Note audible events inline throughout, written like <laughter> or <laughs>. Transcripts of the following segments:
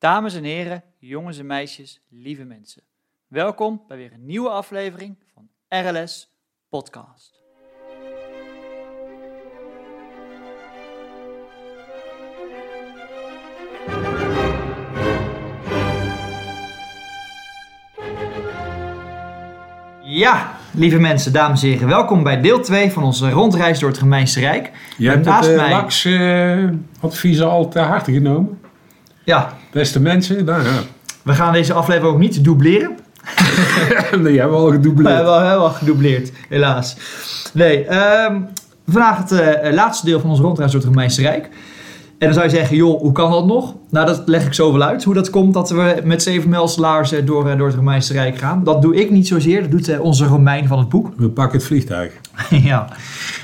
Dames en heren, jongens en meisjes, lieve mensen. Welkom bij weer een nieuwe aflevering van RLS Podcast. Ja, lieve mensen, dames en heren, welkom bij deel 2 van onze rondreis door het Gemeense Rijk. Je hebt naast het uh, mij- LAX-adviezen al te harte genomen. Ja, Beste mensen, nou ja. we gaan deze aflevering ook niet dubleren. <laughs> Die hebben we al We gedoubleerd. hebben al heel wat gedoubleerd, helaas. Nee, ehm, vandaag het eh, laatste deel van onze rondreis door het Romeinse Rijk. En dan zou je zeggen, joh, hoe kan dat nog? Nou, dat leg ik zo wel uit. Hoe dat komt dat we met zeven mijlslaarzen door, eh, door het Romeinse Rijk gaan. Dat doe ik niet zozeer, dat doet eh, onze Romein van het boek. We pakken het vliegtuig. <laughs> ja.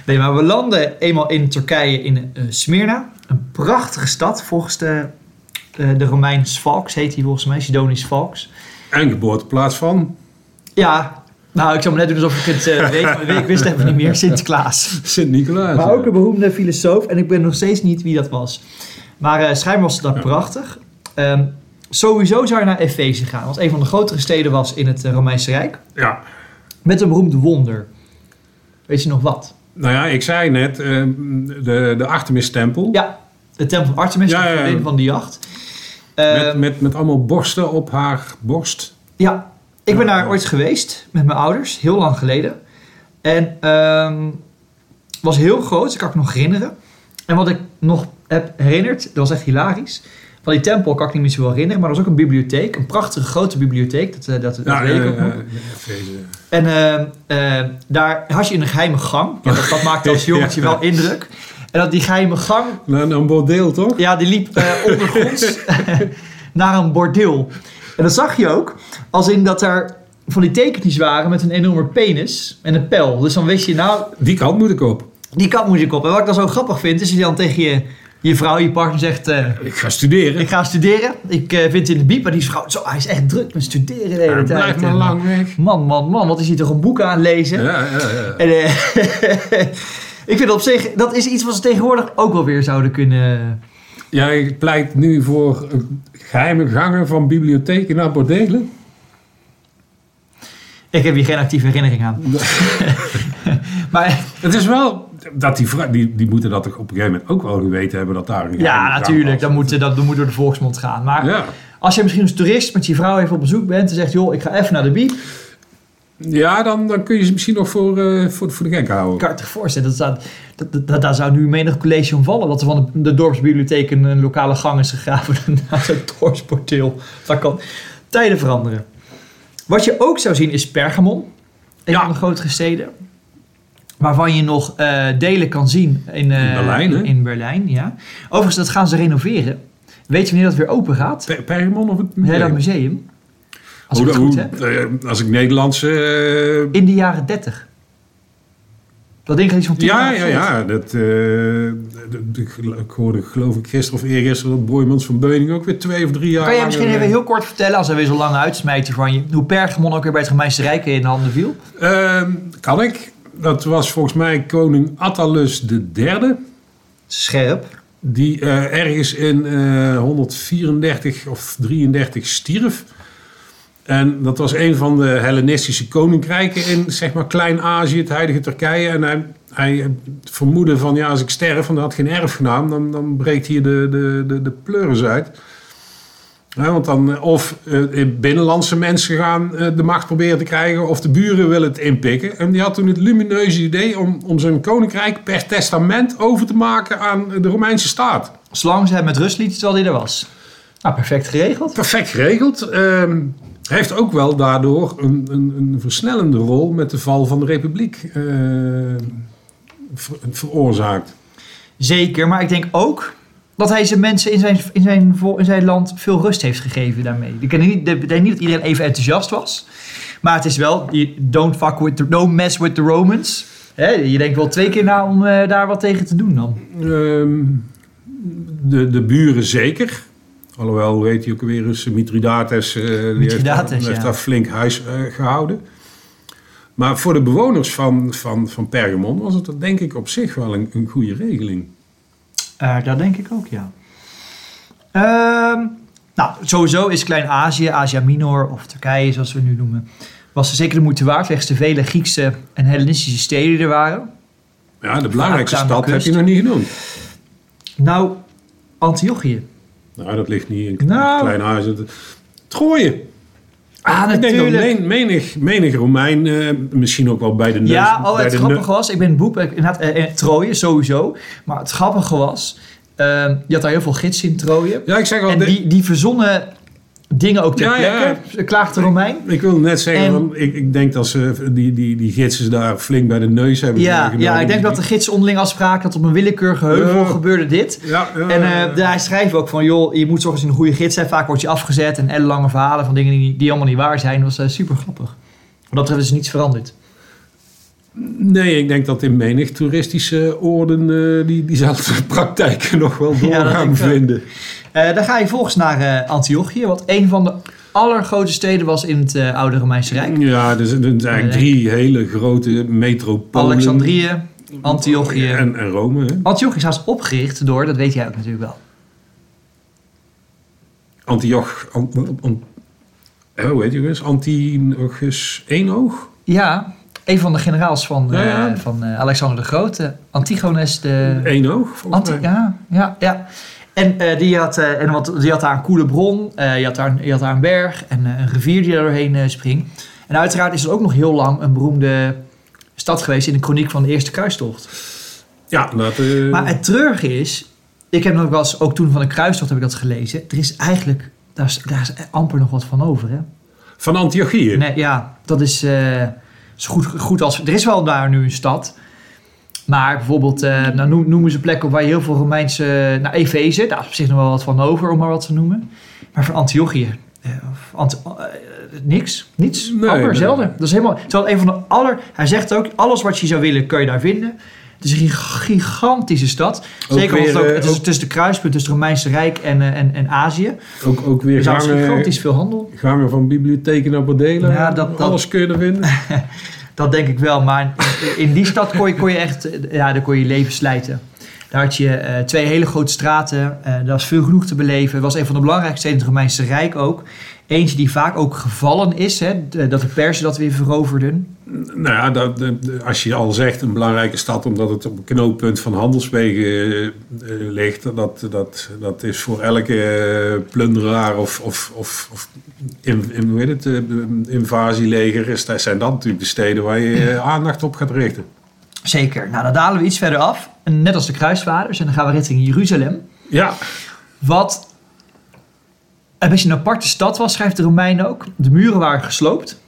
Nee, maar we landen eenmaal in Turkije in eh, Smyrna. Een prachtige stad, volgens de, eh, de Romein Svalks heet hij volgens mij, Sidonisch Svalks. En geboorteplaats van Ja, nou, ik zou me net doen alsof ik het eh, weet, maar ik wist even niet meer. <laughs> Sinterklaas. Sint-Nicolaas. Maar ook een beroemde filosoof en ik ben nog steeds niet wie dat was. Maar eh schijnbaar was het daar prachtig. Ehm, sowieso zou je naar Efeze gaan, want een van de grotere steden was in het eh, Romeinse Rijk. Ja. Met een beroemd wonder. Weet je nog wat? Nou ja, ik zei net, eh, de, de Artemis-tempel. Ja, de tempel van Artemis, Ja, ja, ja. van de jacht. Met, Ehm, met, met allemaal borsten op haar borst. Ja, ik ben daar ooit geweest met mijn ouders, heel lang geleden. En ehm was heel groot, ik kan me nog herinneren. En wat ik nog heb herinnerd, dat was echt hilarisch. Van die tempel kan ik niet meer zo herinneren, maar er was ook een bibliotheek, een prachtige grote bibliotheek, dat, eh, dat, dat Ja, weet ik ook nog. En ehm, eh, daar had je een geheime gang. Ja, dat, dat maakte als <laughs> jongetje wel indruk. En dat die geheime gang, Nou, een bordeel toch? ja, die liep eh, <laughs> ondergronds <laughs> naar een bordeel. En dat zag je ook, als in dat er van die tekentjes waren met een enorme penis en een pijl. Dus dan wist je, nou, Die kant moet ik op. die kant moet ik op. En wat ik dan zo grappig vind, is als je dan tegen je, je vrouw, je partner zegt... eh, Ik ga studeren. ik ga studeren. Ik eh, vind het in de biep, maar die vrouw, zo, hij is echt druk met studeren de hele Ja, tijd. blijf maar lang weg. Man, man, man, wat is hij toch een boek aan lezen? Ja, ja, ja. En, <laughs> ik vind op zich, dat is iets wat ze tegenwoordig ook wel weer zouden kunnen... Jij pleit nu voor eh, geheime gangen van bibliotheken naar bordelen? Ik heb hier geen actieve herinnering aan. <laughs> maar Het is wel dat die, die, die moeten dat toch op een gegeven moment ook wel geweten hebben dat daar een ja, natuurlijk, dat moet, dat, dat moet door de volksmond gaan. Maar Ja. als je misschien als toerist met je vrouw even op bezoek bent en zegt... joh, ik ga even naar de biep. Ja, dan, dan kun je ze misschien nog voor, eh, voor, voor de gek houden. Kan je je voorstellen, dat, staat- dat, dat, daar zou nu menig college om vallen. Dat er van de, de dorpsbibliotheek een, een lokale gang is gegraven <laughs> naar het dorpsporteel. Dat kan tijden veranderen. Wat je ook zou zien is Pergamon. Een Ja. van de grotere steden. Waarvan je nog eh, delen kan zien in, eh, In Berlijn, hè? in, Berlijn, ja. Overigens, dat gaan ze renoveren. Weet je wanneer dat weer open gaat? Per- Pergamon of het Ja, museum? dat museum. Als ik Hoe- het goed hoe- heb. eh, als ik Nederlandse... eh, In de jaren 30. Dat ding gaat iets van 10 ja, jaar ja, ja. Dat, eh, de- ik hoorde geloof ik gisteren of eergisteren dat Boymans van Beuning ook weer twee of drie jaar Kan jij lang, misschien eh, even heel kort vertellen, als hij weer zo lang uitsmijt van je, hoe Pergamon ook weer bij het Gemeense Rijk in de handen viel? Ehm, kan ik. Dat was volgens mij koning Attalus III. Scherp. Die eh, ergens in eh, 134 of 33 stierf. En dat was een van de Hellenistische koninkrijken in zeg maar Klein-Azië, het huidige Turkije. En hij, hij vermoedde van ja, als ik sterf, want hij had geen erfgenaam, dan, dan breekt hier de, de, de, de pleuris uit. Ja, want dan, eh, of eh, binnenlandse mensen gaan eh, de macht proberen te krijgen, of de buren willen het inpikken. En die had toen het lumineuze idee om, om zijn koninkrijk per testament over te maken aan de Romeinse staat. Zolang ze hem met rust lieten terwijl hij er was. Nou, perfect geregeld. Perfect geregeld. Ehm, heeft ook wel daardoor een, een, een versnellende rol met de val van de republiek eh, ver- veroorzaakt. Zeker, maar ik denk ook dat hij zijn mensen in zijn, in zijn, in zijn land veel rust heeft gegeven daarmee. Ik denk niet, ik denk niet dat iedereen even enthousiast was. Maar het is wel, don't fuck with the, don't mess with the Romans. Je denkt wel twee keer na om eh, daar wat tegen te doen dan. Ehm, de, de buren zeker. Alhoewel, weet je ook weer eens, Mithridates, die heeft, ja. daar flink huis eh, gehouden. Maar voor de bewoners van, van, van Pergamon was het denk ik op zich wel een, een goede regeling. Eh, dat denk ik ook, ja. Ehm, nou, sowieso is Klein-Azië, Asia Minor of Turkije zoals we nu noemen, was zeker de moeite waard wegens de vele Griekse en Hellenistische steden die er waren. Ja, de belangrijkste stad heb je nog niet genoemd. Nou, Antiochië. Nou, dat ligt niet in Nou. klein huis. Troje. Ah, Ik denk dat men- menig, menig Romein, eh, misschien ook wel bij de neus. Ja, oh, bij het grappige was, ik ben het boek, ik- inderdaad, eh, eh, Troje sowieso. Maar het grappige was, ehm, je had daar heel veel gidsen in Troje. Ja, ik zeg al, En die, die verzonnen dingen ook ter Ja, ja, plekke, klaagt de Romein. ik wil net zeggen, En- ik, ik denk dat ze die, die, die gidsen daar flink bij de neus hebben Ja, ja, ik denk dat de gidsen onderling afspraken dat op een willekeurige heuvel gebeurde dit. Ja, En de- hij schrijft ook van, joh, je moet zorgen dat je een goede gids hebt. Vaak word je afgezet en ellenlange verhalen van dingen die, die allemaal niet waar zijn. Dat was eh, super grappig. Wat dat betreft is niets veranderd. Nee, ik denk dat in menig toeristische oorden eh, die, diezelfde <laughs> praktijken nog wel door Ja, dat gaan denk ik wel. vinden. Eh, dan ga je volgens naar eh, Antiochië, wat een van de allergrootste steden was in het oude Romeinse Rijk. Ja, er zijn, er zijn eigenlijk drie hele grote metropolen. Alexandrië, Antiochië. En, en Rome. Hè? Antiochië is haast opgericht door, dat weet jij ook natuurlijk wel. Antioch... An, an, hoe heet eens? Antiochus Eenoog? Ja, een van de generaals van, Ja, eh, van eh, Alexander de Grote, Antigones de... Eenoog, volgens Anti mij. ja, ja, ja. En, eh, die, had, en wat, die had daar een koele bron, je, had daar, je had daar een berg en een rivier die daar doorheen springt. En uiteraard is er ook nog heel lang een beroemde stad geweest in de kroniek van de Eerste Kruistocht. Ja, dat... Maar het treurige is, ik heb nog wel eens, ook toen van de kruistocht heb ik dat gelezen. Er is eigenlijk, daar is, daar is amper nog wat van over. Hè? van Antiochië. Nee, ja, dat is zo goed, goed als... Er is wel daar nu een stad. Maar bijvoorbeeld, eh, nou, noem- noemen ze plekken waar je heel veel Romeinse... Nou, Efeze, daar is op zich nog wel wat van over, om maar wat te noemen. Maar van Antiochië, eh, of Ant- eh, niks. Niets. Nee, amper, nee. zelden. Dat is helemaal... Terwijl een van de aller... Hij zegt ook, alles wat je zou willen, kun je daar vinden. Het is een gig- gigantische stad. Zeker omdat het, ook, eh, het is ook- tussen de kruispunt tussen het Romeinse Rijk en, eh, en, en Azië. Ook, ook weer Er gangen, gigantisch veel handel. gangen van bibliotheken naar bordelen. Ja, dat- dat- Alles kun je er vinden. <laughs> Dat denk ik wel, maar in die stad kon je, kon je echt, eh, ja, daar kon je leven slijten. Daar had je eh, twee hele grote straten, eh daar was veel genoeg te beleven. Het was een van de belangrijkste steden in het Romeinse Rijk ook. Eentje die vaak ook gevallen is, hè, dat de Persen dat weer veroverden. Nou ja, dat, als je al zegt een belangrijke stad, omdat het op een knooppunt van handelswegen eh, eh, ligt, dat, dat, dat is voor elke eh, plunderaar of, of, of, of in, in, hoe heet het, invasieleger, is, dat zijn dat natuurlijk de steden waar je eh, aandacht op gaat richten. Zeker. Nou, dan dalen we iets verder af, net als de kruisvaarders, en dan gaan we richting Jeruzalem. Ja, Wat een beetje een aparte stad was, schrijft de Romein ook. De muren waren gesloopt.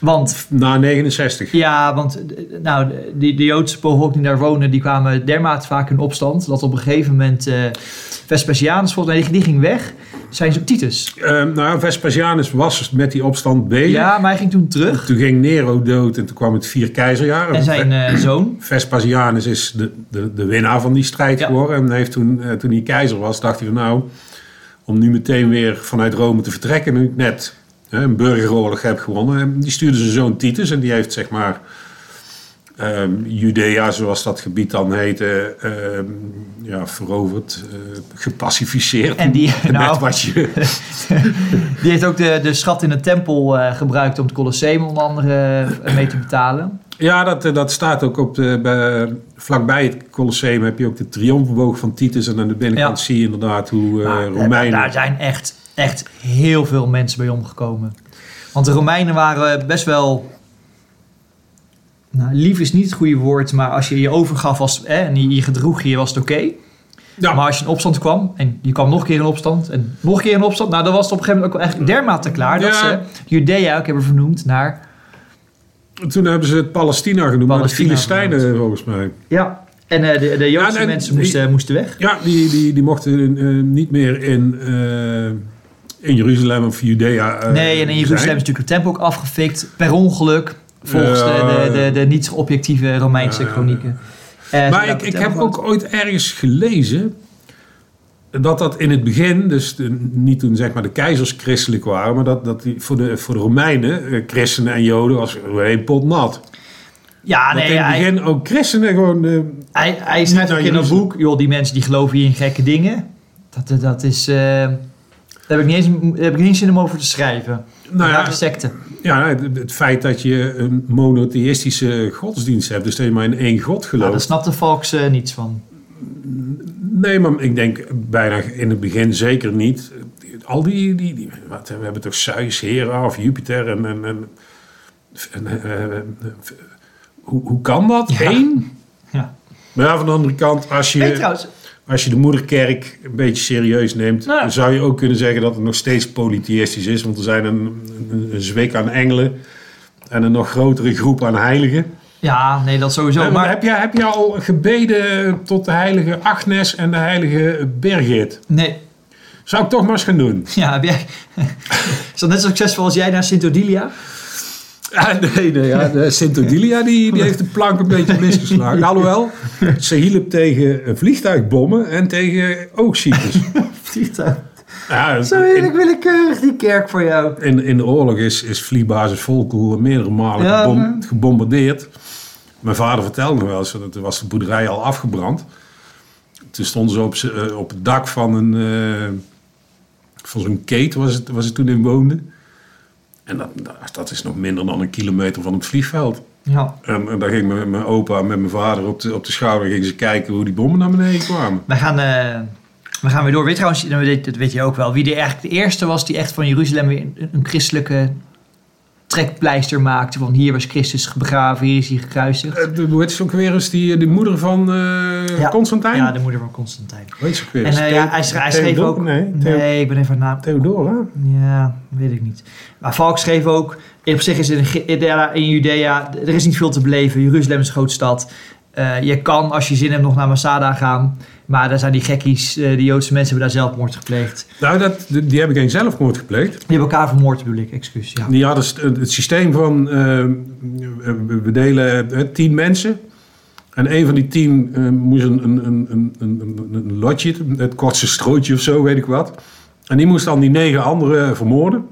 Want na 69. Ja, want eh, nou, de, de Joodse bevolking die daar wonen, die kwamen dermate vaak in opstand. Dat op een gegeven moment eh Vespasianus, volgens mij, die, die ging weg. Zijn ze Titus. Eh, nou, Vespasianus was met die opstand bezig. Ja, maar hij ging toen terug. Toen ging Nero dood en toen kwam het vier keizerjaar. En zijn eh, zoon. Vespasianus is de, de, de winnaar van die strijd Ja. geworden. En heeft toen, eh, toen hij keizer was, dacht hij van nou, om nu meteen weer vanuit Rome te vertrekken, nu ik net een burgeroorlog heb gewonnen. En die stuurde zijn zoon Titus en die heeft zeg maar ehm, Judea, zoals dat gebied dan heette, ehm, ja, veroverd, eh, gepacificeerd. En die- <laughs> nou. wat je... <laughs> Die heeft ook de, de schat in de tempel eh, gebruikt om het Colosseum onder andere eh, mee te betalen. Ja, dat, dat staat ook op de, bij, vlakbij het Colosseum heb je ook de triomfboog van Titus. En aan de binnenkant Ja. zie je inderdaad hoe Maar, Romeinen... Daar zijn echt, echt heel veel mensen bij omgekomen. Want de Romeinen waren best wel... Nou, lief is niet het goede woord, maar als je je overgaf was, hè, en je, je gedroeg je, was het oké. Ja. Maar als je in opstand kwam, en je kwam nog een keer in opstand, en nog een keer in opstand, nou dan was het op een gegeven moment ook wel echt dermate klaar dat ze Judea ook hebben vernoemd naar... Toen hebben ze het Palestina genoemd, maar de Palestina Filistijnen volgens mij. Ja. En eh, de, de Joodse Ja, en- mensen moesten, moesten weg. Ja, die, die, die mochten eh, niet meer in, eh, in Jeruzalem of Judea eh, Nee, en in Jeruzalem is natuurlijk de tempel ook afgefikt. Per ongeluk. Volgens de, de, de, de niet objectieve Romeinse chronieken. Eh, Maar ik, ik heb ook ooit ergens gelezen dat dat in het begin, dus de- niet toen zeg maar de keizers christelijk waren, maar dat, dat die voor, de, voor de Romeinen, eh, christenen en joden, was één pot nat. Ja, dat nee, in het hij, begin ook christenen gewoon... hij, hij schrijft ook in Jeruzalem. boek... joh, die mensen die geloven hier in gekke dingen. Dat, dat is... daar heb ik, niet eens, heb ik niet eens zin om over te schrijven. nou ja, ja, de secte. ja, het, feit dat je een monotheïstische godsdienst hebt, dus dat je maar in één god Nou, gelooft. daar snapt de eh, niets van. Nee, maar ik denk bijna in het begin zeker niet. Al die, die, die wat, we hebben toch Zeus, Hera of Jupiter en... en, en, en, eh, eh, hoe, hoe kan dat? Ja. Eén? Ja. Maar ja, van de andere kant, als Hey, je, trouwens, als je de moederkerk een beetje serieus neemt... Nou. dan zou je ook kunnen zeggen dat het nog steeds polytheïstisch is. Want er zijn een, een, een zweek aan engelen en een nog grotere groep aan heiligen. ja, nee, dat sowieso. Eh, maar heb, je, heb je al gebeden tot de heilige Agnes en de heilige Birgit? nee, Zou ik toch maar eens gaan doen. ja, heb jij... <laughs> is dat net zo succesvol als jij naar Sint-Odilia? Ah, nee, nee, ja, Sint Odilia die, die heeft de plank een beetje misgeslagen. Alhoewel, ze hielp tegen vliegtuigbommen en tegen oogziektes. <laughs> Vliegtuig. Ja, Zo heerlijk willekeurig die kerk voor jou. in, in de oorlog is, is vliegbasis Volkel meerdere malen Ja, gebom- maar- gebombardeerd. Mijn vader vertelde me wel eens, dat toen was de boerderij al afgebrand. Toen stonden ze op, eh, op het dak van een eh, van zo'n kate was het, was het toen in woonde. En dat, is nog minder dan een kilometer van het vliegveld. Ja. En, en daar ging mijn, mijn opa met mijn vader op de, op de schouder gingen ze kijken hoe die bommen naar beneden kwamen. Wij gaan, eh, we gaan weer door. Weet trouwens, dat weet je ook wel, wie er eigenlijk de eerste was die echt van Jeruzalem weer een, een christelijke trekpleister maakte. Van hier was Christus begraven, hier is hij gekruisigd. Eh, de- hoe heet ze ook weer eens? Die, de moeder van eh Ja. Constantijn? Ja, de moeder van Constantijn. Hoe heet ze ook weer En eh, ja, hij, schre- hij schreef Theodor? ook... Nee, Theo- nee, ik ben even naar naam. Theodora? Ja, weet ik niet. Maar Valk schreef ook, op zich is het in, in- in Judea, er is niet veel te beleven. Jeruzalem is een grote stad. Eh, je kan, als je zin hebt, nog naar Masada gaan. Maar daar zijn die gekkies, eh, die Joodse mensen hebben daar zelfmoord gepleegd. Nou, dat, die hebben geen zelfmoord gepleegd. Die hebben elkaar vermoord, bedoel ik, excuus. Ja. Die hadden het systeem van, eh, we we delen eh, tien mensen. En een van die tien eh, moest een, een, een, een, een, lotje, het kortste strootje of zo, weet ik wat. En die moest dan die negen anderen vermoorden.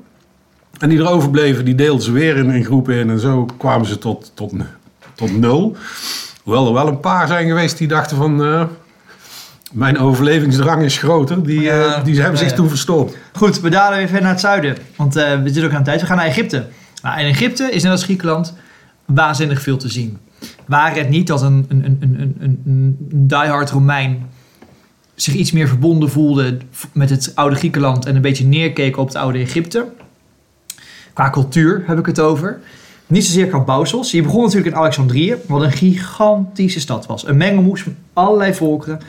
En die er overbleven, die deelden ze weer in, in groepen in. En zo kwamen ze tot, tot, tot nul. Hoewel er wel een paar zijn geweest die dachten van... eh, mijn overlevingsdrang is groter. Die, eh, die hebben zich ja. toen verstopt. Goed, we dalen weer verder naar het zuiden. Want eh, we zitten ook aan de tijd. We gaan naar Egypte. Nou, in Egypte is net als Griekenland waanzinnig veel te zien. Waar het niet dat een, een, een, een, een, een diehard Romein zich iets meer verbonden voelde met het oude Griekenland en een beetje neerkeek op het oude Egypte. Qua cultuur heb ik het over. Niet zozeer qua bouwsels. Je begon natuurlijk in Alexandrië, wat een gigantische stad was. Een mengelmoes van allerlei volkeren,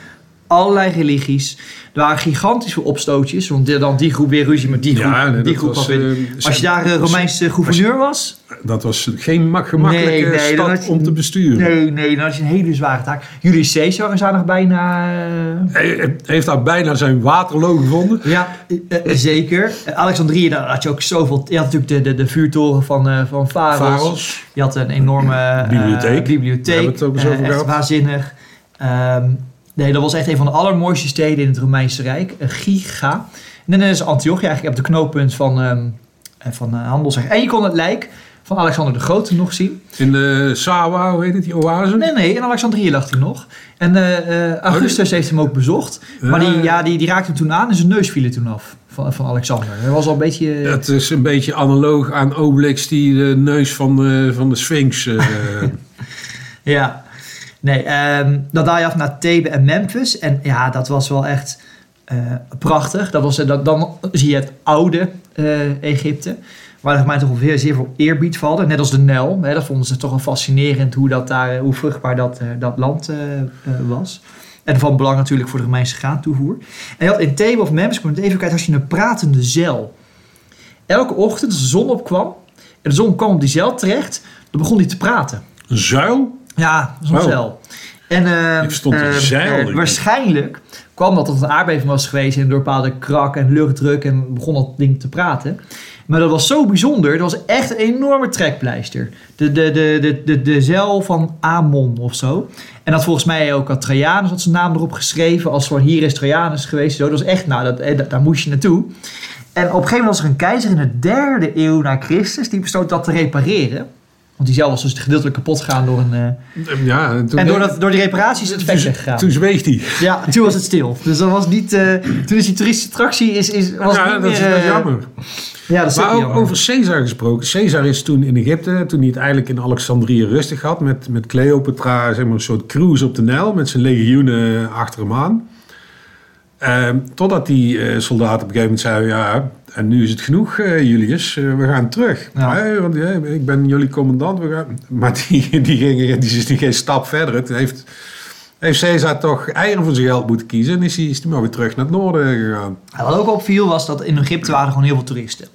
allerlei religies. Er waren gigantisch veel opstootjes, want dan die groep weer ruzie met die groep. Ja, nee, die groep was, eh, Als je daar eh, Romeinse gouverneur was, Dat was geen mak- gemakkelijke Nee, nee, dan stad je- om te besturen. nee, nee, dan had je een hele zware taak. Julius Caesar is daar nog bijna... eh, Hij heeft daar bijna zijn Waterloo gevonden. Ja, zeker. Alexandrië, daar had je ook zoveel... Je had natuurlijk de, de, de vuurtoren van, van. Pharos. Je had een enorme Bibliotheek. bibliotheek. Daar hebben het ook eens over echt gehad. waanzinnig. Ehm, nee, dat was echt een van de allermooiste steden in het Romeinse Rijk. Een giga. En dan is Antiochië eigenlijk op de knooppunt van, eh, van eh, handel. zeg. En je kon het lijk van Alexander de Grote nog zien. In de Sawa, hoe heet het, die oase? Nee, nee, in Alexandrië lag hij nog. En eh, eh, Augustus heeft hem ook bezocht. Maar die, ja, die, die raakte hem toen aan en zijn neus viel er toen af van, van Alexander. Hij was al een beetje... eh, Het is een beetje analoog aan Obelix die de neus van de, van de Sphinx... eh, <laughs> Ja. Nee, ehm dan daal je af naar Thebe en Memphis. En ja, dat was wel echt eh, prachtig. Dat was, dat, dan zie je het oude eh, Egypte. Waar mij toch weer zeer veel eerbied valde. Net als de Nijl. Hè, dat vonden ze toch wel fascinerend hoe, dat daar, eh, hoe vruchtbaar dat, dat land was. En van belang natuurlijk voor de Romeinse graantoevoer. En je had in Thebe of Memphis, ik moet even kijken, als je een pratende zeil. Elke ochtend als de zon opkwam en de zon kwam op die zeil terecht, dan begon hij te praten. een zuil? Ja, zo'n Oh. zeil. En zeil. eh, waarschijnlijk kwam dat omdat een aardbeving was geweest en door bepaalde krak en luchtdruk en begon dat ding te praten. Maar dat was zo bijzonder. Dat was echt een enorme trekpleister. De, de, de, de, de, de zeil van Amon of zo. En dat volgens mij ook had Trajanus had zijn naam erop geschreven. Als van hier is Trajanus geweest. Zo. Dat was echt, nou, dat, eh, daar moest je naartoe. En op een gegeven moment was er een keizer in de derde eeuw na Christus. Die besloot dat te repareren. Want die zeil was dus gedeeltelijk kapot gegaan door een... eh, Ja, en toen, en door, dat, door die reparaties is het toen, weggegaan. toen zweeg hij. ja, toen was het stil. Dus dat was niet... eh, toen is die toeristische attractie is, is, was Ja, niet dat is, meer... dat is eh, jammer. Ja, dat is Maar ook ook jammer. over Caesar gesproken. Caesar is toen in Egypte, toen hij het eigenlijk in Alexandrië rustig had, met, met Cleopatra, zeg maar een soort cruise op de Nijl, met zijn legioenen achter hem aan. Ehm, totdat die eh, soldaten op een gegeven moment zeiden, ja, en nu is het genoeg, eh, Julius, Eh, we gaan terug. Ja. Want ik ben jullie commandant. We gaan... Maar die, <laughs> die, gingen, die geen stap verder. Het heeft, heeft Caesar toch eieren voor zijn geld moeten kiezen en is hij, is hij maar weer terug naar het noorden gegaan. Wat ook opviel was dat in Egypte waren gewoon heel veel toeristen.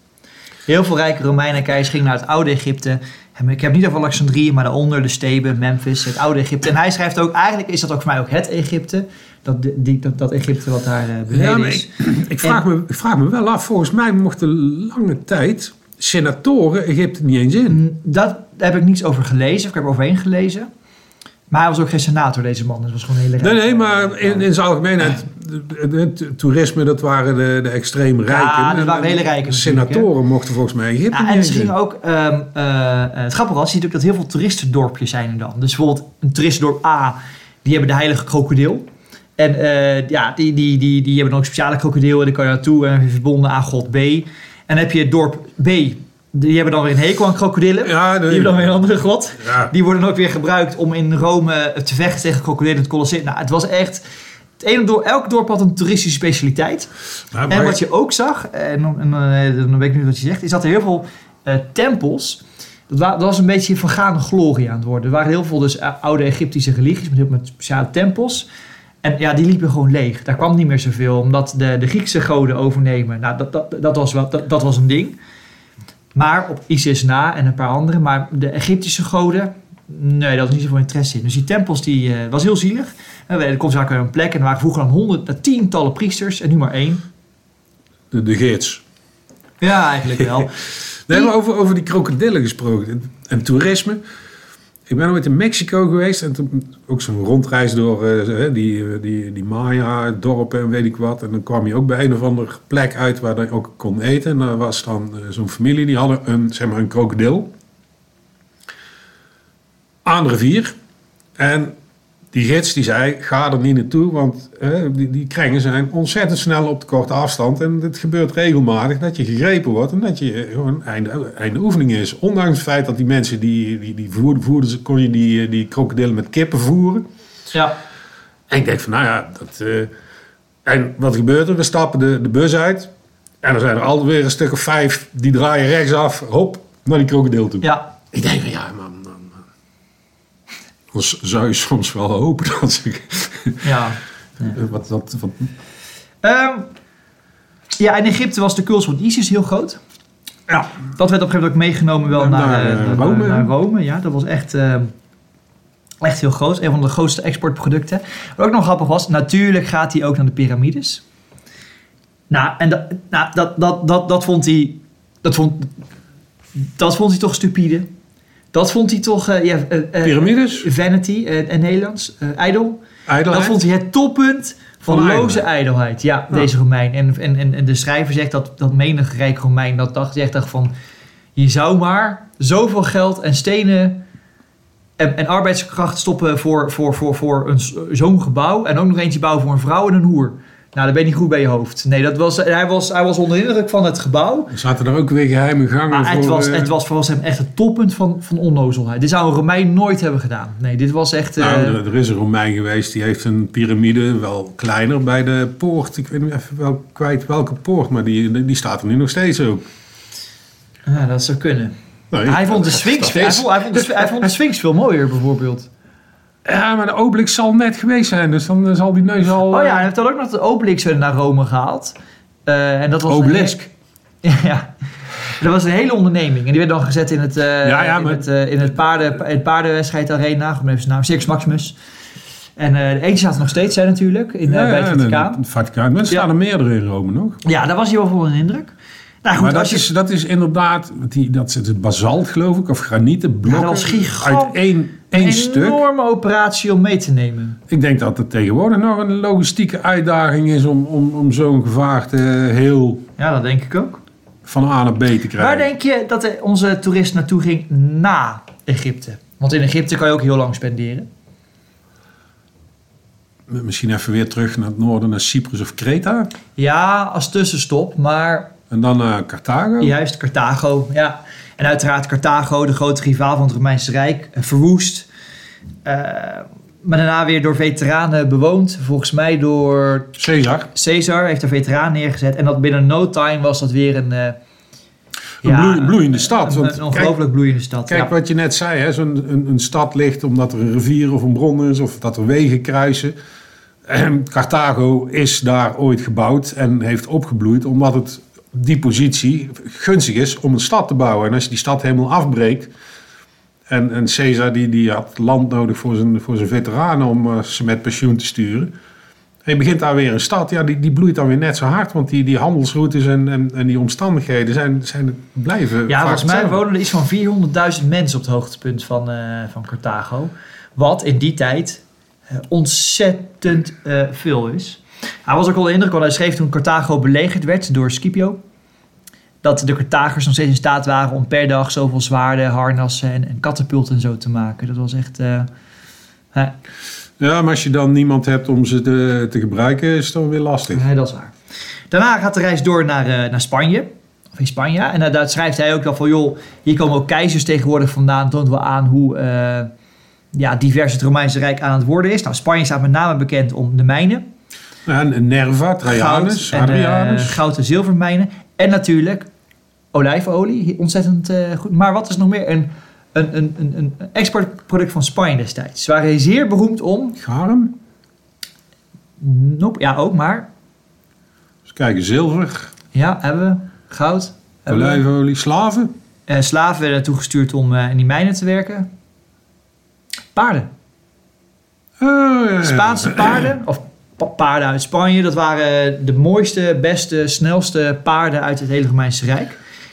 Heel veel rijke Romeinen en keizers gingen naar het oude Egypte. En Ik heb niet over Alexandrië, maar daaronder de Steben, Memphis, het oude Egypte. En hij schrijft ook, eigenlijk is dat ook voor mij ook het Egypte. Dat, die, dat, dat Egypte wat daar eh, beneden Ja, is. ik, ik, vraag me, ik vraag me wel af, volgens mij mochten lange tijd senatoren Egypte niet eens in. Dat daar heb ik niets over gelezen, of ik heb er overheen gelezen. Maar hij was ook geen senator, deze man. Dus was gewoon een hele Nee, rijke- nee, maar in, in zijn algemeenheid, het, toerisme, dat waren de, de extreem rijken. dat waren En- hele rijken natuurlijk, Senatoren mochten volgens mij Egypte Ja, en ze in. gingen ook, ehm, eh, eh, het grappige was, je ziet ook dat heel veel toeristendorpjes zijn er dan. Dus bijvoorbeeld een toeristendorp A, die hebben de heilige krokodil. En eh, ja, die, die, die, die hebben dan ook speciale krokodil en die kan je naartoe en dan heb je verbonden aan god B. En dan heb je het dorp B, die hebben dan weer een hekel aan krokodillen. Ja, nee. Die hebben dan weer een andere god. Ja. Die worden dan ook weer gebruikt om in Rome te vechten tegen krokodillen in het Colosseum. Nou, het was echt... Het ene dorp, elk dorp had een toeristische specialiteit. En wat je ook zag, en, dan- en dan, dan weet ik nu wat je zegt, is dat er heel veel eh, tempels. Dat, wa- dat was een beetje vergane glorie aan het worden. Er waren heel veel dus eh, oude Egyptische religies met speciale tempels. En ja, die liepen gewoon leeg. Daar kwam niet meer zoveel, omdat de, de Griekse goden overnemen. Nou, dat, dat, dat, was wel, dat, dat was een ding. Maar op Isis na en een paar andere. Maar de Egyptische goden, nee, dat was niet zoveel interesse in. Dus die tempels, die eh, was heel zielig. En er komt vaak een plek en er waren vroeger dan honderd, eh, tientallen priesters en nu maar één. de, de gids. Ja, eigenlijk wel. <laughs> Nee, maar over, over die krokodillen gesproken en, en toerisme. Ik ben ooit in Mexico geweest en toen ook zo'n rondreis door eh, die, eh, die, die Maya-dorpen en weet ik wat. En dan kwam je ook bij een of andere plek uit waar je ook kon eten. En daar was dan eh, zo'n familie, die hadden een, zeg maar een krokodil aan de rivier. En die gids die zei, ga er niet naartoe, want eh, die, die krengen zijn ontzettend snel op de korte afstand. En het gebeurt regelmatig dat je gegrepen wordt en dat je gewoon einde, einde oefening is. Ondanks het feit dat die mensen die, die, die voerden, voerden ze, kon je die, eh, die krokodillen met kippen voeren. Ja. En ik denk van, nou ja, dat... eh, en wat gebeurt er? We stappen de, de bus uit. En er zijn er alweer een stuk of vijf die draaien rechtsaf, hop, naar die krokodil toe. Ja. Ik denk van, ja, man, zou je soms wel hopen dat ze... Ja. <laughs> wat, wat, wat, Ehm, ja, in Egypte was de cult van Isis heel groot. Ja. Dat werd op een gegeven moment ook meegenomen wel Naar, naar, eh, eh, naar, Rome. naar Rome. Ja, dat was echt, ehm, echt heel groot. Een van de grootste exportproducten. Wat ook nog grappig was, natuurlijk gaat hij ook naar de piramides. Nou, en dat, nou, dat, dat, dat, dat vond hij... Dat vond, dat vond hij toch stupide. Dat vond hij toch... eh, ja, eh, eh, Pyramides? Vanity, in Nederlands. Idol. Dat vond hij het toppunt van, Van loze ijdelheid. Ja, Ja. deze Romein. En, en, en, en de schrijver zegt dat, dat menig rijk Romein dat dacht, zegt dacht van... je zou maar zoveel geld en stenen en, en arbeidskracht stoppen voor, voor, voor, voor een, zo'n gebouw. En ook nog eentje bouwen voor een vrouw en een hoer. Nou, dan ben je niet goed bij je hoofd. Nee, dat was, hij, was, hij was onder de indruk van het gebouw. Er zaten er ook weer geheime gangen Maar voor... het was, eh, het was volgens hem echt het toppunt van, van onnozelheid. Dit zou een Romein nooit hebben gedaan. Nee, dit was echt... eh, Nou, er, er is een Romein geweest, die heeft een piramide, wel kleiner, bij de poort. Ik weet niet even wel kwijt welke poort, maar die, die staat er nu nog steeds ook. ja, dat zou kunnen. Nee, hij, vond de <laughs> dat- Sphinx, dat hij, is- vond, hij, vond de, hij vond de Sphinx veel mooier, bijvoorbeeld. Ja, maar de Obelix zal net geweest zijn, dus dan zal die neus al... Oh ja, eh, hij heeft dan ook nog de Obelix weer naar Rome gehaald. Eh, en dat was Obelisk. Een, <laughs> ja, dat was een hele onderneming. En die werd dan gezet in het, eh Ja, ja, in maar- het, eh, in het, paarden, het paardenwedstrijd arena. Even zijn naam. Circus Maximus. En eh de eentje staat er nog steeds zijn natuurlijk. In, eh, ja, bij het Vaticaan. Het Vaticaan. Er staan er meerdere in Rome nog. Ja, daar was hij wel voor een indruk. Nou goed, maar dat je... is, dat is inderdaad, die, dat is het basalt geloof ik, of granieten blokken. was gigant- Uit één, één een enorme operatie om mee te nemen. Ik denk dat het tegenwoordig nog een logistieke uitdaging is om, om, om zo'n gevaarte heel Ja, dat denk ik ook. van A naar B te krijgen. Waar denk je dat onze toerist naartoe ging na Egypte? Want in Egypte kan je ook heel lang spenderen. Misschien even weer terug naar het noorden, naar Cyprus of Kreta. Ja, als tussenstop, maar En dan naar Carthago. juist Carthago. Ja. En uiteraard Carthago, de grote rivaal van het Romeinse Rijk, eh, verwoest. Eh, maar daarna weer door veteranen bewoond. Volgens mij door Caesar. Caesar heeft een veteraan neergezet. En dat binnen no time was dat weer een... eh, Een bloei- bloeiende stad, Een, ongelooflijk bloeiende stad. Kijk ja. wat je net zei, hè, zo'n een, een stad ligt omdat er een rivier of een bron is of dat er wegen kruisen. En <clears throat> Carthago is daar ooit gebouwd en heeft opgebloeid omdat het die positie gunstig is om een stad te bouwen. En als je die stad helemaal afbreekt en, en Caesar die, die had land nodig voor zijn, voor zijn veteranen om eh, ze met pensioen te sturen. En je begint daar weer een stad, ja, die, die bloeit dan weer net zo hard. Want die, die handelsroutes en, en, en die omstandigheden zijn, zijn blijven Ja, volgens mij hetzelfde. wonen er iets van 400.000 mensen op het hoogtepunt van, eh, van Carthago. Wat in die tijd eh, ontzettend veel is. Hij was ook de indruk, want hij schreef toen Carthago belegerd werd door Scipio. Dat de Carthagers nog steeds in staat waren om per dag zoveel zwaarden, harnassen en, en katapulten en zo te maken. Dat was echt... eh, hè, Ja, maar als je dan niemand hebt om ze te, te gebruiken, is het dan weer lastig. Nee, dat is waar. Daarna gaat de reis door naar, eh, naar Spanje. Of in Spanje. En eh, daar schrijft hij ook wel van... joh, hier komen ook keizers tegenwoordig vandaan. Toont wel aan hoe eh, ja, divers het Romeinse Rijk aan het worden is. Nou, Spanje staat met name bekend om de mijnen. En Nerva, Trajanus, goud en, eh, goud en zilvermijnen. En natuurlijk olijfolie. Ontzettend eh, goed. Maar wat is nog meer een, een, een, een, exportproduct van Spanje destijds? Ze waren zeer beroemd om... Garum. Nope, ja, ook maar... Dus kijken, zilver, Ja, hebben we. Goud. hebben olijfolie, slaven. Eh, slaven werden naartoe gestuurd om in die mijnen te werken. Paarden. Oh. Spaanse paarden, of paarden uit Spanje, dat waren de mooiste, beste, snelste paarden uit het hele Romeinse Rijk.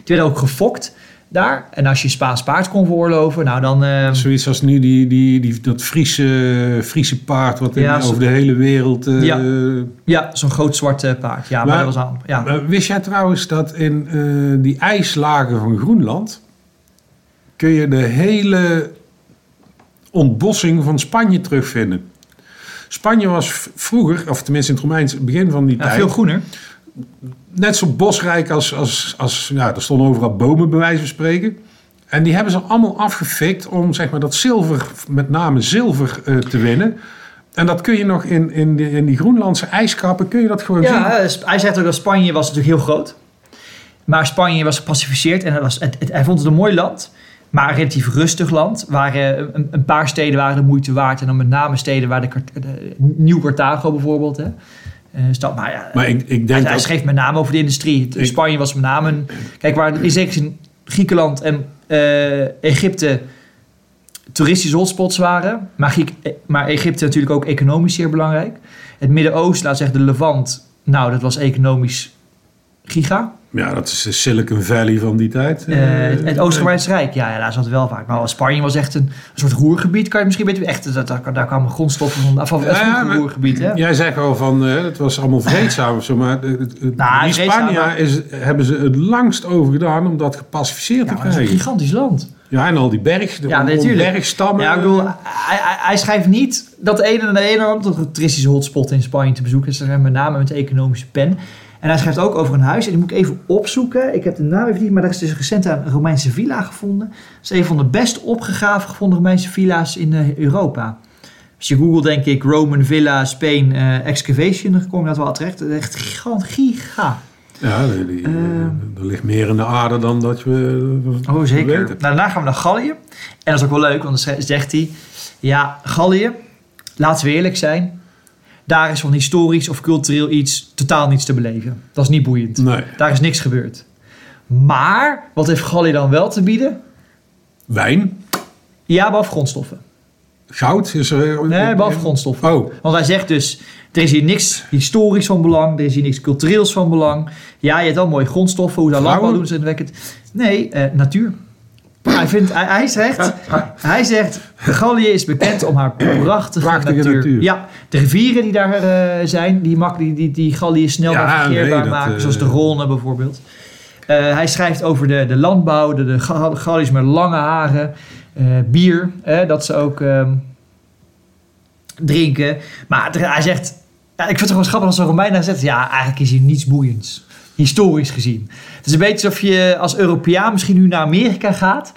Die werden ook gefokt daar. En als je Spaans paard kon veroorloven, nou dan... eh, Zoiets als nu die, die, die, dat Friese, Friese paard wat in- Ja, zo- over de hele wereld... eh, Ja. ja, zo'n groot zwart eh, paard. Ja, maar, Maar- dat was. Ja. Maar wist jij trouwens dat in eh, die ijslagen van Groenland... kun je de hele ontbossing van Spanje terugvinden? Spanje was vroeger, of tenminste in het Romeinse begin van die Ja, tijd... veel groener. net zo bosrijk als, als, als ja, er stonden overal bomen bij wijze van spreken. En die hebben ze allemaal afgefikt om zeg maar dat zilver, met name zilver, eh, te winnen. En dat kun je nog in, in, die, in die Groenlandse ijskappen, kun je dat gewoon zien. Ja, eh, hij zegt ook dat Spanje was natuurlijk heel groot. Maar Spanje was gepacificeerd en het was, het, het- hij vond het een mooi land. Maar een relatief rustig land. Waar eh, een, een paar steden waren de moeite waard. En dan met name steden waar de, de Nieuw Carthago bijvoorbeeld. Hè. Eh, stad, maar ja, Maar ik, ik hij, denk hij schreef met name over de industrie. Ik- Spanje was met name een... Kijk, waar in zekere zin Griekenland en eh, Egypte toeristische hotspots waren. Maar, Griek, eh, maar Egypte natuurlijk ook economisch zeer belangrijk. Het Midden-Oosten, laat zeggen de Levant. Nou, dat was economisch giga. Ja, dat is de Silicon Valley van die tijd. Eh, Eh, het Oost-Romeinse Rijk, ja, ja, daar zat het wel vaak. Maar Spanje was echt een, een soort roergebied, kan je misschien beter... Echt, dat, daar, daar kwamen grondstoffen van, van het Ja, maar- roergebied, hè? Jij zegt al van, eh, het was allemaal vreedzaam of zo, maar het- het- Nou, vreedzaam, Spanje is, hebben ze het langst over gedaan om dat gepacificeerd Ja, te dat is een krijgen. gigantisch land. Ja, en al die berg, de Ja, natuurlijk. bergstammen. Ja, ik bedoel, hij, hij, schrijft niet dat ene en de ene dat een toeristische hotspot in Spanje te bezoeken is, met name met de economische pen. En hij schrijft ook over een huis, en die moet ik even opzoeken. Ik heb de naam even niet, maar er is dus recent een Romeinse villa gevonden. Dat is een van de best opgegraven gevonden Romeinse villa's in eh, Europa. Als je googelt, denk ik, Roman Villa, Spain, eh, excavation, dan kom je dat wel terecht. Echt gigant, giga. Ja, die, die- Ehm. er ligt meer in de aarde dan dat we Oh, zeker. Nou, daarna gaan we naar Gallië. En dat is ook wel leuk, want dan ze- zegt hij... Ja, Gallië, laten we eerlijk zijn... Daar is van historisch of cultureel iets totaal niets te beleven. Dat is niet boeiend. Nee, Daar is niks gebeurd. Maar, wat heeft Gallië dan wel te bieden? wijn, Ja, behalve grondstoffen. goud is er... Nee, behalve grondstoffen. Oh, Want hij zegt dus, er is hier niks historisch van belang, er is hier niks cultureels van belang. Ja, je hebt wel mooie grondstoffen, hoe Vrouwen? landbouw doen ze. Nee, eh, natuur. Hij, vindt, hij, hij, zegt, hij zegt, Gallië is bekend om haar prachtige, Prachtige natuur. natuur. Ja, de rivieren die daar eh, zijn, die, mak, die, die, die Gallië snel Ja, nee, dat, maken, eh, zoals de Rhône bijvoorbeeld. Eh, hij schrijft over de, de landbouw, de, de Ga- Galliërs met lange haren, bier, dat ze ook ehm, drinken. Maar hij zegt, ja, ik vind het gewoon grappig als een Romein daar zegt, ja, eigenlijk is hier niets boeiends, historisch gezien. Het is een beetje alsof je als Europeaan misschien nu naar Amerika gaat.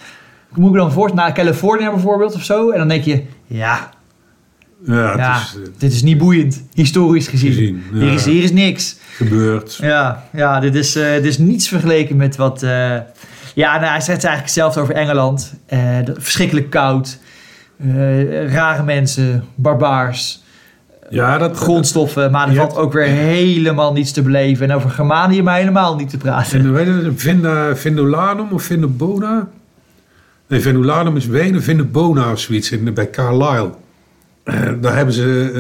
Moet ik dan voor naar Californië bijvoorbeeld of zo? En dan denk je, ja, ja, is eh, dit is niet boeiend, historisch gezien. Gezien, ja. hier, is, hier is niks. gebeurd. Ja, ja dit, is, eh, dit is niets vergeleken met wat... eh, ja, nou, hij zegt eigenlijk hetzelfde over Engeland. Dat- verschrikkelijk koud. rare mensen. Barbaars. Ja, dat Grondstoffen. Maar er Je valt ook weer helemaal niets te beleven. En over Germanië maar helemaal niet te praten. En Vinda, Vindolanum of Vindobona? Nee, Vindolanum is Wenen, Vindobona of zoiets in, bij Carlisle. Eh, daar hebben ze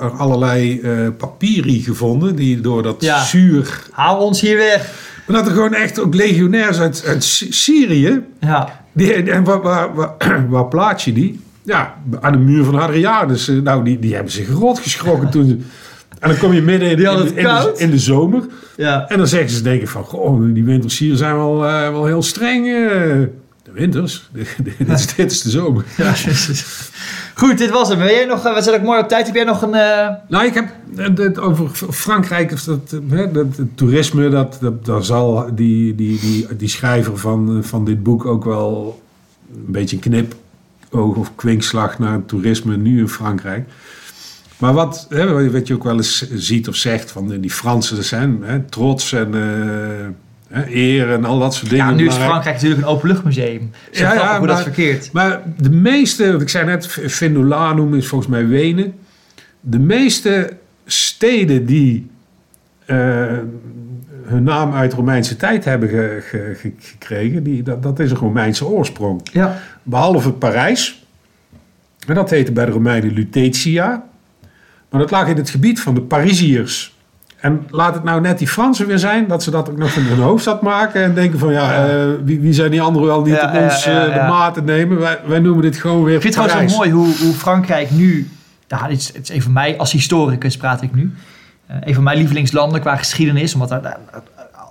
eh, allerlei eh papieren gevonden die door dat Ja. zuur... Haal ons hier weg. Maar dat er gewoon echt ook legionairs uit, uit Sy- Syrië... Ja, Die, en waar, waar, waar, <clears throat> waar plaats je die? Ja, aan de muur van Hadrianus. Eh, Nou, die, die hebben zich rot geschrokken toen. En dan kom je midden in, de, in de zomer. ja. En dan zeggen ze denken van, goh, die winters hier zijn wel, eh, wel heel streng. eh. de winters? <laughs> dit, is, dit is de zomer. <laughs> ja. Goed, dit was het. Wil jij nog, we zijn ook mooi op tijd. Heb jij nog een... Nou, ik heb het over Frankrijk, of dat, hè, dat, het toerisme, dat, dat, daar zal die, die, die, die schrijver van, van dit boek ook wel een beetje een knip of kwinkslag naar het toerisme nu in Frankrijk. Maar wat, hè, wat je ook wel eens ziet of zegt van die Fransen zijn hè, trots en eh, hè, eer en al dat soort dingen. ja, nu is Frankrijk natuurlijk een openluchtmuseum. Zo Ja, ja, hoe dat maar- verkeerd. Maar de meeste, wat ik zei net, Vindolanum is volgens mij Wenen. De meeste steden die eh, hun naam uit Romeinse tijd hebben ge- ge- ge- gekregen, die, dat, dat is een Romeinse oorsprong. Ja. Behalve Parijs. En dat heette bij de Romeinen Lutetia. Maar dat lag in het gebied van de Parisiërs. En laat het nou net die Fransen weer zijn, dat ze dat ook nog van hun hoofdstad maken. En denken van ja, Ja. eh, wie, wie zijn die anderen wel niet Ja, op ons eh, de maat te nemen. Wij, wij noemen dit gewoon weer Ik vind het Parijs. trouwens zo mooi hoe, hoe Frankrijk nu... Nou, is, het is een van mij, als historicus praat ik nu. Eh, een van mijn lievelingslanden qua geschiedenis. Omdat daar,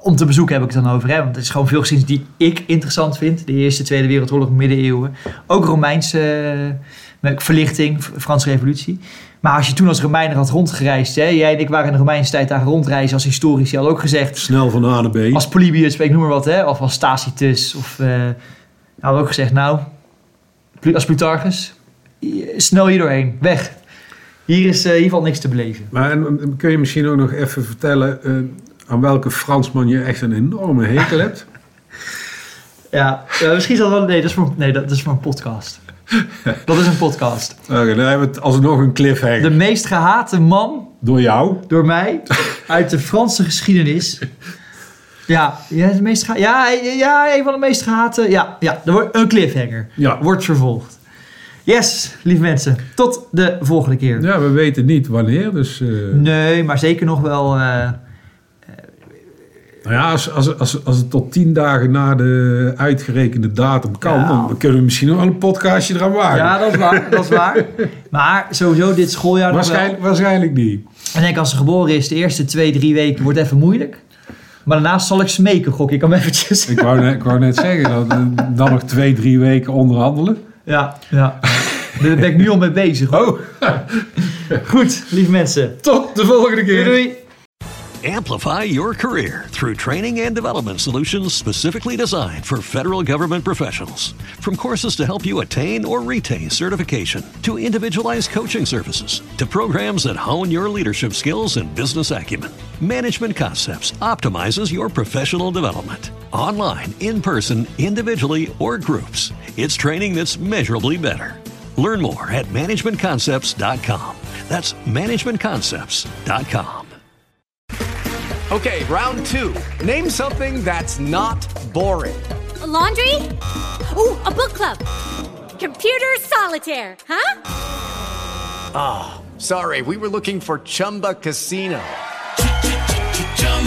om te bezoeken heb ik het dan over. Hè, want het is gewoon veel geschiedenis die ik interessant vind. De Eerste, Tweede Wereldoorlog, middeleeuwen. Ook Romeinse eh, verlichting, Franse revolutie. Maar als je toen als Romeiner had rondgereisd... Hè, jij en ik waren in de Romeinse tijd daar rondreizen als historici. Had ook gezegd, Snel van A naar B. als Polybius, ik noem maar wat, hè, of als Tacitus, of uh, hadden ook gezegd, nou, als Plutarchus, snel hier doorheen, weg. Hier is eh, hier valt niks te beleven. Maar en, kun je misschien ook nog even vertellen eh, aan welke Fransman je echt een enorme hekel hebt? <laughs> Ja, eh, misschien is dat wel, nee, dat is voor, nee, dat is voor een podcast. <laughs> Dat is een podcast. Oké, dan hebben we het alsnog een cliffhanger. De meest gehate man Door jou. door mij uit de Franse geschiedenis. Ja, ja, de meest ja, ja, een van de meest gehate. Ja, ja, er wordt een cliffhanger. Ja. Wordt vervolgd. Yes, lieve mensen. Tot de volgende keer. Ja, we weten niet wanneer, dus... eh, Nee, maar zeker nog wel. eh, Nou ja, als, als, als, als het tot tien dagen na de uitgerekende datum kan, Ja. dan kunnen we misschien nog wel een podcastje eraan maken. Ja, dat is waar. Dat is waar. Maar sowieso dit schooljaar wel. waarschijnlijk, waarschijnlijk niet. Ik denk als ze geboren is, de eerste twee, drie weken wordt even moeilijk. Maar daarnaast zal ik smeken, gok ik hem eventjes. Ik wou net, ik wou net zeggen, dat, eh, dan nog twee, drie weken onderhandelen. Ja, ja. <laughs> Daar ben ik nu al mee bezig. hoor. Oh, <laughs> Goed, lieve mensen. tot de volgende Doei keer. doei. Amplify your career through training and development solutions specifically designed for federal government professionals. From courses to help you attain or retain certification, to individualized coaching services, to programs that hone your leadership skills and business acumen, Management Concepts optimizes your professional development. Online, in person, individually, or groups, it's training that's measurably better. Learn more at managementconcepts.com. That's managementconcepts.com. Okay, round two. Name something that's not boring. A laundry? Ooh, a book club. Computer solitaire, huh? Ah, sorry, we were looking for Chumba Casino.